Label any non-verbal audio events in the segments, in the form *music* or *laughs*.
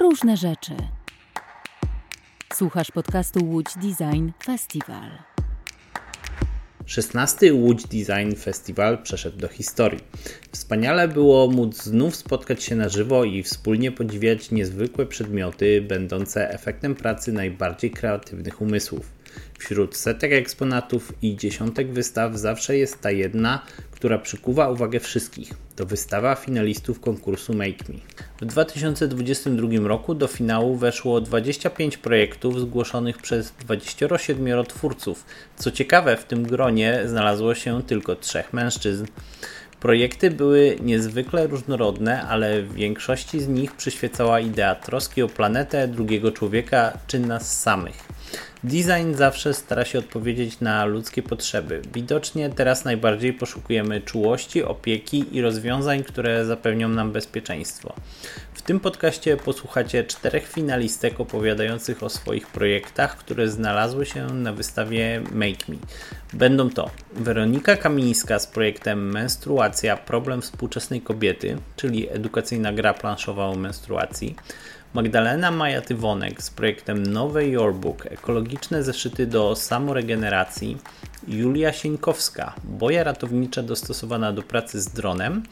różne rzeczy. Słuchasz podcastu Łódź Design Festival. 16. Łódź Design Festival przeszedł do historii. Wspaniale było móc znów spotkać się na żywo i wspólnie podziwiać niezwykłe przedmioty, będące efektem pracy najbardziej kreatywnych umysłów. Wśród setek eksponatów i dziesiątek wystaw zawsze jest ta jedna, która przykuwa uwagę wszystkich. To wystawa finalistów konkursu Make Me. W 2022 roku do finału weszło 25 projektów zgłoszonych przez 27 twórców. Co ciekawe, w tym gronie znalazło się tylko trzech mężczyzn. Projekty były niezwykle różnorodne, ale w większości z nich przyświecała idea troski o planetę, drugiego człowieka czy nas samych. Design zawsze stara się odpowiedzieć na ludzkie potrzeby. Widocznie teraz najbardziej poszukujemy czułości, opieki i rozwiązań, które zapewnią nam bezpieczeństwo. W tym podcaście posłuchacie czterech finalistek opowiadających o swoich projektach, które znalazły się na wystawie Make Me. Będą to Weronika Kamińska z projektem Menstruacja problem współczesnej kobiety, czyli edukacyjna gra planszowa o menstruacji. Magdalena Maja-Tywonek z projektem Nowe Your Book ekologiczne zeszyty do samoregeneracji, Julia Sieńkowska boja ratownicza dostosowana do pracy z dronem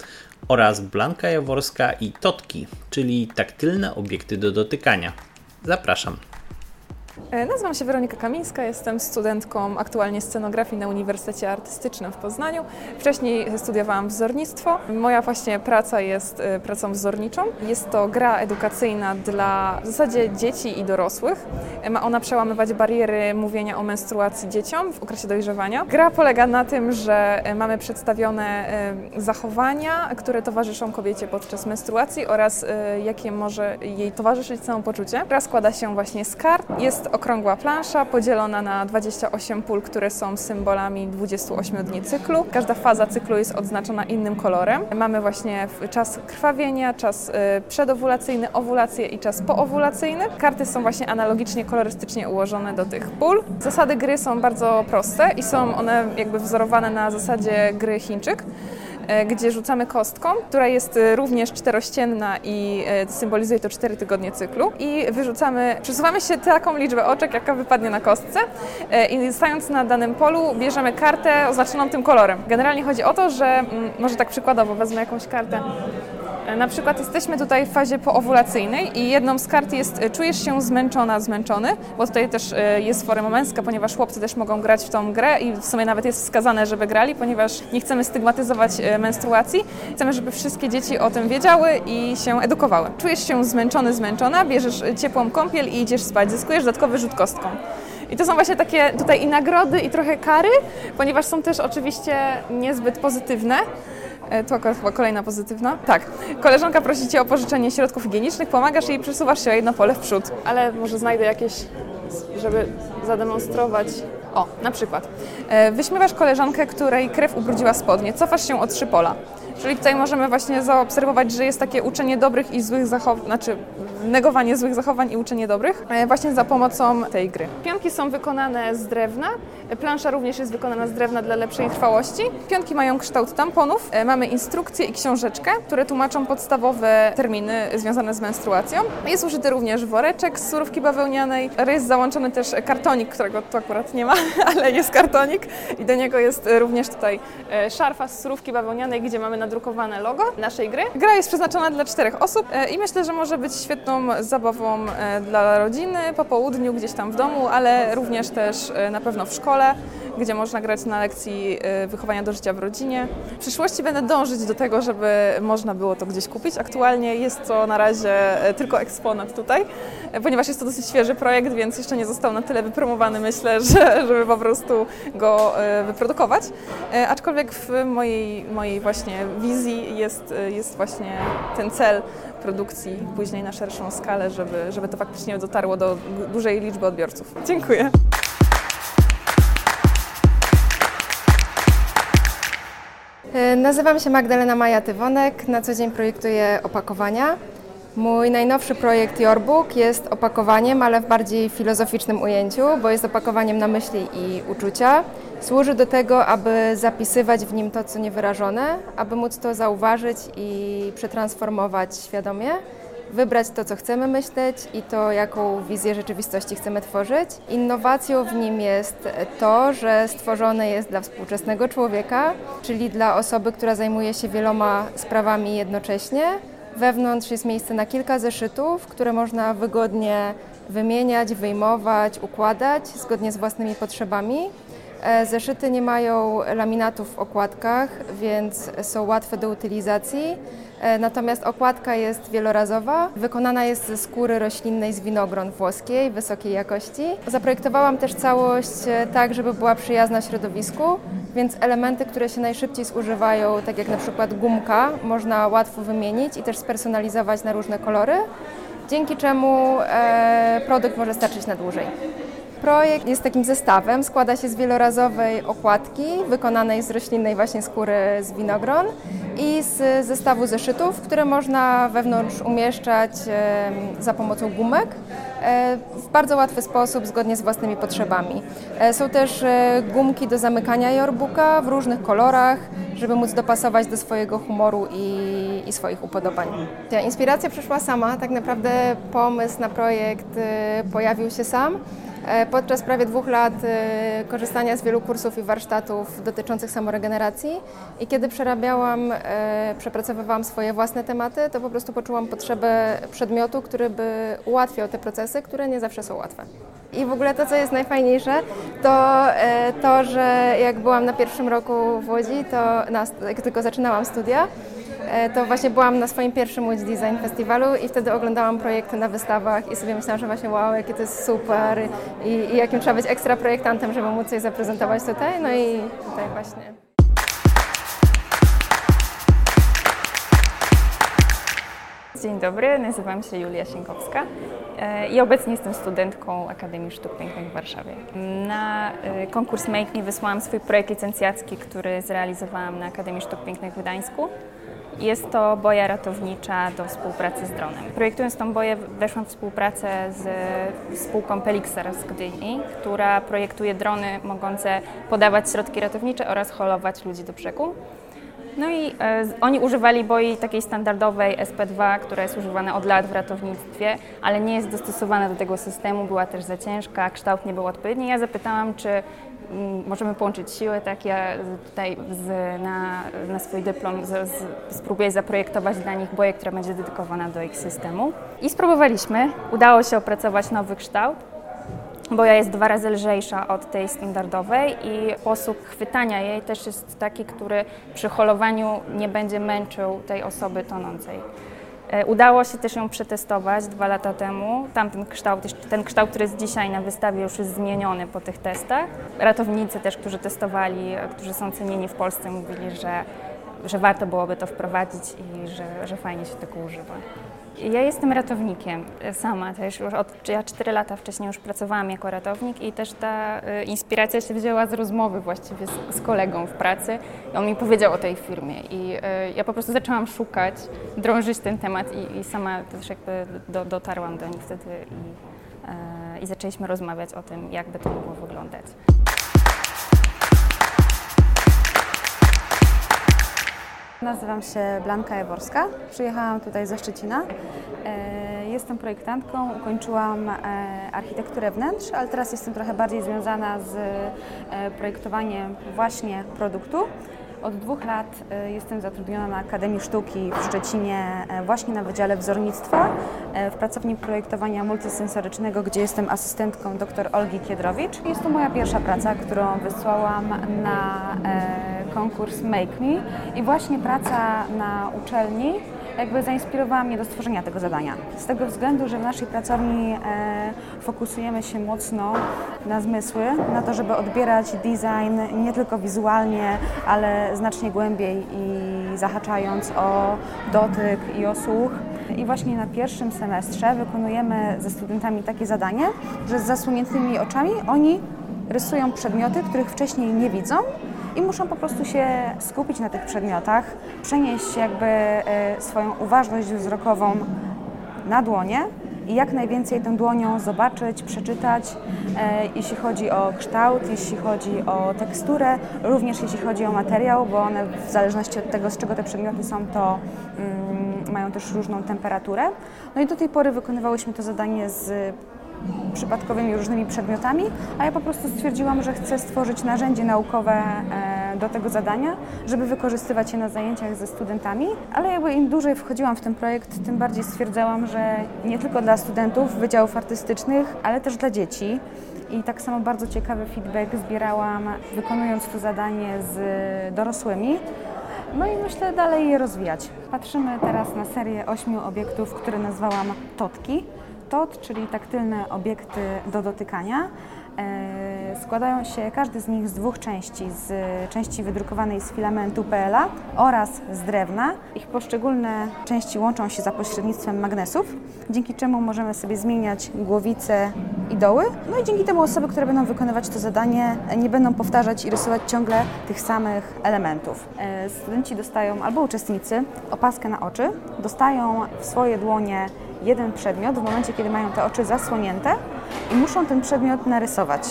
oraz Blanka Jaworska i Totki, czyli taktylne obiekty do dotykania. Zapraszam. E, nazywam się Weronika Kamińska, jestem studentką aktualnie scenografii na Uniwersytecie Artystycznym w Poznaniu. Wcześniej studiowałam wzornictwo. Moja właśnie praca jest e, pracą wzorniczą. Jest to gra edukacyjna dla w zasadzie dzieci i dorosłych. E, ma ona przełamywać bariery mówienia o menstruacji dzieciom w okresie dojrzewania. Gra polega na tym, że mamy przedstawione zachowania, które towarzyszą kobiecie podczas menstruacji oraz jakie może jej towarzyszyć samopoczucie. Gra składa się właśnie z kart. Jest okrągła plansza podzielona na 28 pól, które są symbolami 28 dni cyklu. Każda faza cyklu jest odznaczona innym kolorem. Mamy właśnie czas krwawienia, czas y, przedowulacyjny, owulację i czas poowulacyjny. Karty są właśnie analogicznie, kolorystycznie ułożone do tych pól. Zasady gry są bardzo proste i są one jakby wzorowane na zasadzie gry Chińczyk. E, gdzie rzucamy kostką, która jest e, również czterościenna i e, symbolizuje to cztery tygodnie cyklu. I wyrzucamy, przesuwamy się taką liczbę oczek, jaka wypadnie na kostce. I stając na danym polu bierzemy kartę oznaczoną tym kolorem. Generalnie chodzi o to, że mm, może tak przykładowo wezmę jakąś kartę na przykład jesteśmy tutaj w fazie poowulacyjnej i jedną z kart jest e, czujesz się zmęczona, zmęczony, bo tutaj też e, jest forma męska, ponieważ chłopcy też mogą grać w tą grę i w sumie nawet jest wskazane, żeby grali, ponieważ nie chcemy stygmatyzować e, menstruacji. Chcemy, żeby wszystkie dzieci o tym wiedziały i się edukowały. Czujesz się zmęczony, zmęczona, bierzesz ciepłą kąpiel i idziesz spać, zyskujesz dodatkowy rzut kostką. I to są właśnie takie tutaj i nagrody, i trochę kary, ponieważ są też oczywiście niezbyt pozytywne. E, chyba kolejna pozytywna. Tak. Koleżanka prosi Cię o pożyczenie środków higienicznych, pomagasz jej i przesuwasz się o jedno pole w przód. Ale może znajdę jakieś, żeby zademonstrować. O, na przykład. E, wyśmiewasz koleżankę, której krew ubrudziła spodnie. Cofasz się o trzy pola. Czyli tutaj możemy właśnie zaobserwować, że jest takie uczenie dobrych i złych zachowań, znaczy negowanie złych zachowań i uczenie dobrych e, właśnie za pomocą tej gry. Pionki są wykonane z drewna, plansza również jest wykonana z drewna dla lepszej trwałości. Pionki mają kształt tamponów, e, mamy instrukcję i książeczkę, które tłumaczą podstawowe terminy związane z menstruacją. Jest użyty również woreczek z surówki bawełnianej, jest załączony też kartonik, którego tu akurat nie ma, *laughs* ale jest kartonik i do niego jest również tutaj e, szarfa z surówki bawełnianej, gdzie mamy nadrukowane logo naszej gry. Gra jest przeznaczona dla czterech osób i myślę, że może być świetną zabawą e, dla rodziny po południu gdzieś tam w domu, ale również też e, na pewno w szkole, gdzie można grać na lekcji e, wychowania do życia w rodzinie. W przyszłości będę dążyć do tego, żeby można było to gdzieś kupić. Aktualnie jest to na razie tylko eksponat tutaj, ponieważ jest to dosyć świeży projekt, więc jeszcze nie został na tyle wypromowany, myślę, *laughs* że, żeby po prostu go wyprodukować. Aczkolwiek w mojej, mojej właśnie wizji jest, jest właśnie ten cel produkcji później na szerszą skalę, żeby, żeby to faktycznie dotarło do dużej liczby odbiorców. Dziękuję. E, nazywam się Magdalena Maja-Tywonek, na co dzień projektuję opakowania. Mój najnowszy projekt Yourbook jest opakowaniem, ale w bardziej filozoficznym ujęciu, bo jest opakowaniem na myśli i uczucia. Służy do tego, aby zapisywać w nim to, co niewyrażone, aby móc to zauważyć i przetransformować świadomie. wybrać to, co chcemy myśleć i to, jaką wizję rzeczywistości chcemy tworzyć. Innowacją w nim jest to, że stworzone jest dla współczesnego człowieka, czyli dla osoby, która zajmuje się wieloma sprawami jednocześnie. Wewnątrz jest miejsce na kilka zeszytów, które można wygodnie wymieniać, wyjmować, układać zgodnie z własnymi potrzebami. E, zeszyty nie mają laminatów w okładkach, więc są łatwe do utylizacji. E, natomiast okładka jest wielorazowa, wykonana jest ze skóry roślinnej z winogron włoskiej wysokiej jakości. Zaprojektowałam też całość e, tak, żeby była przyjazna środowisku, więc elementy, które się najszybciej zużywają, tak jak na przykład gumka, można łatwo wymienić i też spersonalizować na różne kolory, dzięki czemu produkt może starczyć na dłużej. Projekt jest takim zestawem, składa się z wielorazowej okładki wykonanej z roślinnej właśnie skóry z winogron i z zestawu zeszytów, które można wewnątrz umieszczać za pomocą gumek e, w bardzo łatwy sposób, zgodnie z własnymi potrzebami. E, są też e, gumki do zamykania yorbuka w różnych kolorach, żeby móc dopasować do swojego humoru i, i swoich upodobań. Inspiracja przyszła sama, tak naprawdę pomysł na projekt pojawił się sam. E, podczas prawie dwóch lat e, korzystania z wielu kursów i warsztatów dotyczących samoregeneracji i kiedy przerabiałam, e, przepracowywałam swoje własne tematy, to po prostu poczułam potrzebę przedmiotu, który by ułatwiał te procesy, które nie zawsze są łatwe. I w ogóle to, co jest najfajniejsze, to to, że jak byłam na pierwszym roku w Łodzi, to na, jak tylko zaczynałam studia, to właśnie byłam na swoim pierwszym Łódź Design Festiwalu i wtedy oglądałam projekty na wystawach i sobie myślałam, że właśnie wow, jakie to jest super i, i jakim trzeba być ekstra projektantem, żeby móc coś zaprezentować tutaj. No i tutaj właśnie. Dzień dobry, nazywam się Julia Sienkowska e, i obecnie jestem studentką Akademii Sztuk Pięknych w Warszawie. Na e, konkurs Make Me wysłałam swój projekt licencjacki, który zrealizowałam na Akademii Sztuk Pięknych w Gdańsku. Jest to boja ratownicza do współpracy z dronem. Projektując tą boję weszłam w współpracę z spółką Pelixer z Gdyni, która projektuje drony mogące podawać środki ratownicze oraz holować ludzi do brzegu. No i e, oni używali boi takiej standardowej SP2, która jest używana od lat w ratownictwie, ale nie jest dostosowana do tego systemu, była też za ciężka, kształt nie był odpowiedni. Ja zapytałam, czy możemy połączyć siły, tak ja tutaj z, na, na swój dyplom z, z, spróbuję zaprojektować dla nich boję, która będzie dedykowana do ich systemu. I spróbowaliśmy, udało się opracować nowy kształt boja jest dwa razy lżejsza od tej standardowej i sposób chwytania jej też jest taki, który przy holowaniu nie będzie męczył tej osoby tonącej. E, udało się też ją przetestować dwa lata temu. Tamten kształt, ten kształt, który jest dzisiaj na wystawie, już jest zmieniony po tych testach. Ratownicy też, którzy testowali, którzy są cenieni w Polsce, mówili, że, że warto byłoby to wprowadzić i że, że fajnie się tego używa. Ja jestem ratownikiem e, sama też już od, ja 4 lata wcześniej już pracowałam jako ratownik i też ta y, inspiracja się wzięła z rozmowy właściwie z, z, kolegą w pracy i on mi powiedział o tej firmie i y, ja po prostu zaczęłam szukać, drążyć ten temat i, i sama też jakby do, dotarłam do nich wtedy i, i zaczęliśmy rozmawiać o tym, jak by to mogło wyglądać. Nazywam się Blanka Jaworska. Przyjechałam tutaj ze Szczecina. E, jestem projektantką, ukończyłam e, architekturę wnętrz, ale teraz jestem trochę bardziej związana z e, projektowaniem właśnie produktu. Od dwóch lat jestem zatrudniona na Akademii Sztuki w Szczecinie właśnie na Wydziale Wzornictwa w pracowni projektowania multisensorycznego, gdzie jestem asystentką dr Olgi Kiedrowicz. Jest to moja pierwsza praca, którą wysłałam na konkurs Make Me i właśnie praca na uczelni jakby zainspirowała mnie do stworzenia tego zadania. Z tego względu, że w naszej pracowni e, fokusujemy się mocno na zmysły, na to, żeby odbierać design nie tylko wizualnie, ale znacznie głębiej i zahaczając o dotyk i o słuch. I właśnie na pierwszym semestrze wykonujemy ze studentami takie zadanie, że z zasłoniętymi oczami oni rysują przedmioty, których wcześniej nie widzą i muszą po prostu się skupić na tych przedmiotach, przenieść jakby e, swoją uważność wzrokową na dłonie i jak najwięcej tą dłonią zobaczyć, przeczytać, e, jeśli chodzi o kształt, jeśli chodzi o teksturę, również jeśli chodzi o materiał, bo one w zależności od tego, z czego te przedmioty są, to mm, mają też różną temperaturę. No i do tej pory wykonywałyśmy to zadanie z przypadkowymi różnymi przedmiotami, a ja po prostu stwierdziłam, że chcę stworzyć narzędzie naukowe e, do tego zadania, żeby wykorzystywać je na zajęciach ze studentami, ale jakby im dłużej wchodziłam w ten projekt, tym bardziej stwierdzałam, że nie tylko dla studentów wydziałów artystycznych, ale też dla dzieci. I tak samo bardzo ciekawy feedback zbierałam wykonując to zadanie z dorosłymi. No i myślę dalej je rozwijać. Patrzymy teraz na serię ośmiu obiektów, które nazwałam Totki. TOT, czyli taktylne obiekty do dotykania. E, składają się każdy z nich z dwóch części, z części wydrukowanej z filamentu PLA oraz z drewna. Ich poszczególne części łączą się za pośrednictwem magnesów, dzięki czemu możemy sobie zmieniać głowice i doły. No i dzięki temu osoby, które będą wykonywać to zadanie, nie będą powtarzać i rysować ciągle tych samych elementów. E, studenci dostają, albo uczestnicy, opaskę na oczy, dostają w swoje dłonie jeden przedmiot w momencie, kiedy mają te oczy zasłonięte i muszą ten przedmiot narysować.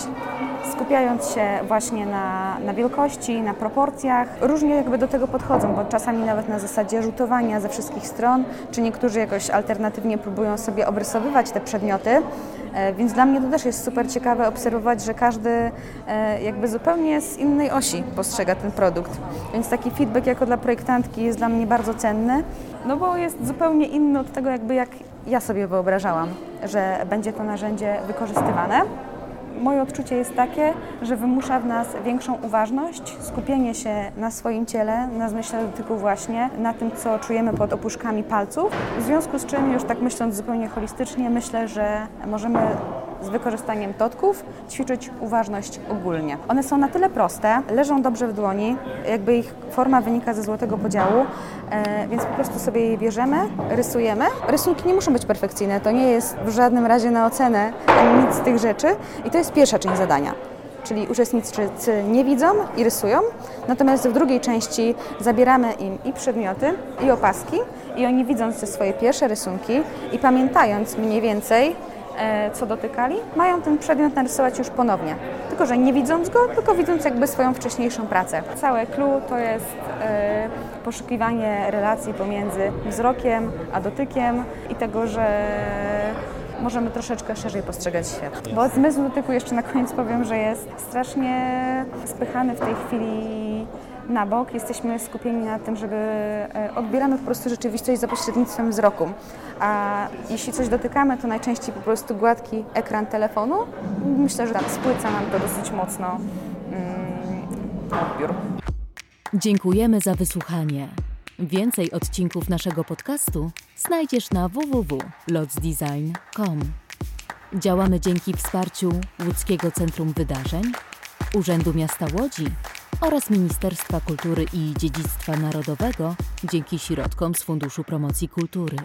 Skupiając się właśnie na, na wielkości, na proporcjach, różnie jakby do tego podchodzą, bo czasami nawet na zasadzie rzutowania ze wszystkich stron, czy niektórzy jakoś alternatywnie próbują sobie obrysowywać te przedmioty. E, więc dla mnie to też jest super ciekawe obserwować, że każdy e, jakby zupełnie z innej osi postrzega ten produkt. Więc taki feedback jako dla projektantki jest dla mnie bardzo cenny, no bo jest zupełnie inny od tego, jakby jak ja sobie wyobrażałam, że będzie to narzędzie wykorzystywane. Moje odczucie jest takie, że wymusza w nas większą uważność, skupienie się na swoim ciele, na zmyśle dotyku właśnie, na tym, co czujemy pod opuszkami palców. W związku z czym, już tak myśląc zupełnie holistycznie, myślę, że możemy z wykorzystaniem totków ćwiczyć uważność ogólnie. One są na tyle proste, leżą dobrze w dłoni, jakby ich forma wynika ze złotego podziału, e, więc po prostu sobie je bierzemy, rysujemy. Rysunki nie muszą być perfekcyjne, to nie jest w żadnym razie na ocenę nic z tych rzeczy i to jest pierwsza część zadania czyli uczestnicy nie widzą i rysują, natomiast w drugiej części zabieramy im i przedmioty, i opaski i oni widząc te swoje pierwsze rysunki i pamiętając mniej więcej, co dotykali, mają ten przedmiot narysować już ponownie. Tylko, że nie widząc go, tylko widząc jakby swoją wcześniejszą pracę. Całe clue to jest e, poszukiwanie relacji pomiędzy wzrokiem a dotykiem i tego, że możemy troszeczkę szerzej postrzegać świat. Bo zmysł dotyku jeszcze na koniec powiem, że jest strasznie spychany w tej chwili na bok, jesteśmy skupieni na tym, żeby e, odbieramy po prostu rzeczywistość za pośrednictwem wzroku. A jeśli coś dotykamy, to najczęściej po prostu gładki ekran telefonu. Myślę, że tak spłyca nam to dosyć mocno mm, odbiór. Dziękujemy za wysłuchanie. Więcej odcinków naszego podcastu znajdziesz na www.lotsdesign.com. Działamy dzięki wsparciu Łódzkiego Centrum Wydarzeń, Urzędu Miasta Łodzi oraz Ministerstwa Kultury i Dziedzictwa Narodowego dzięki środkom z Funduszu Promocji Kultury.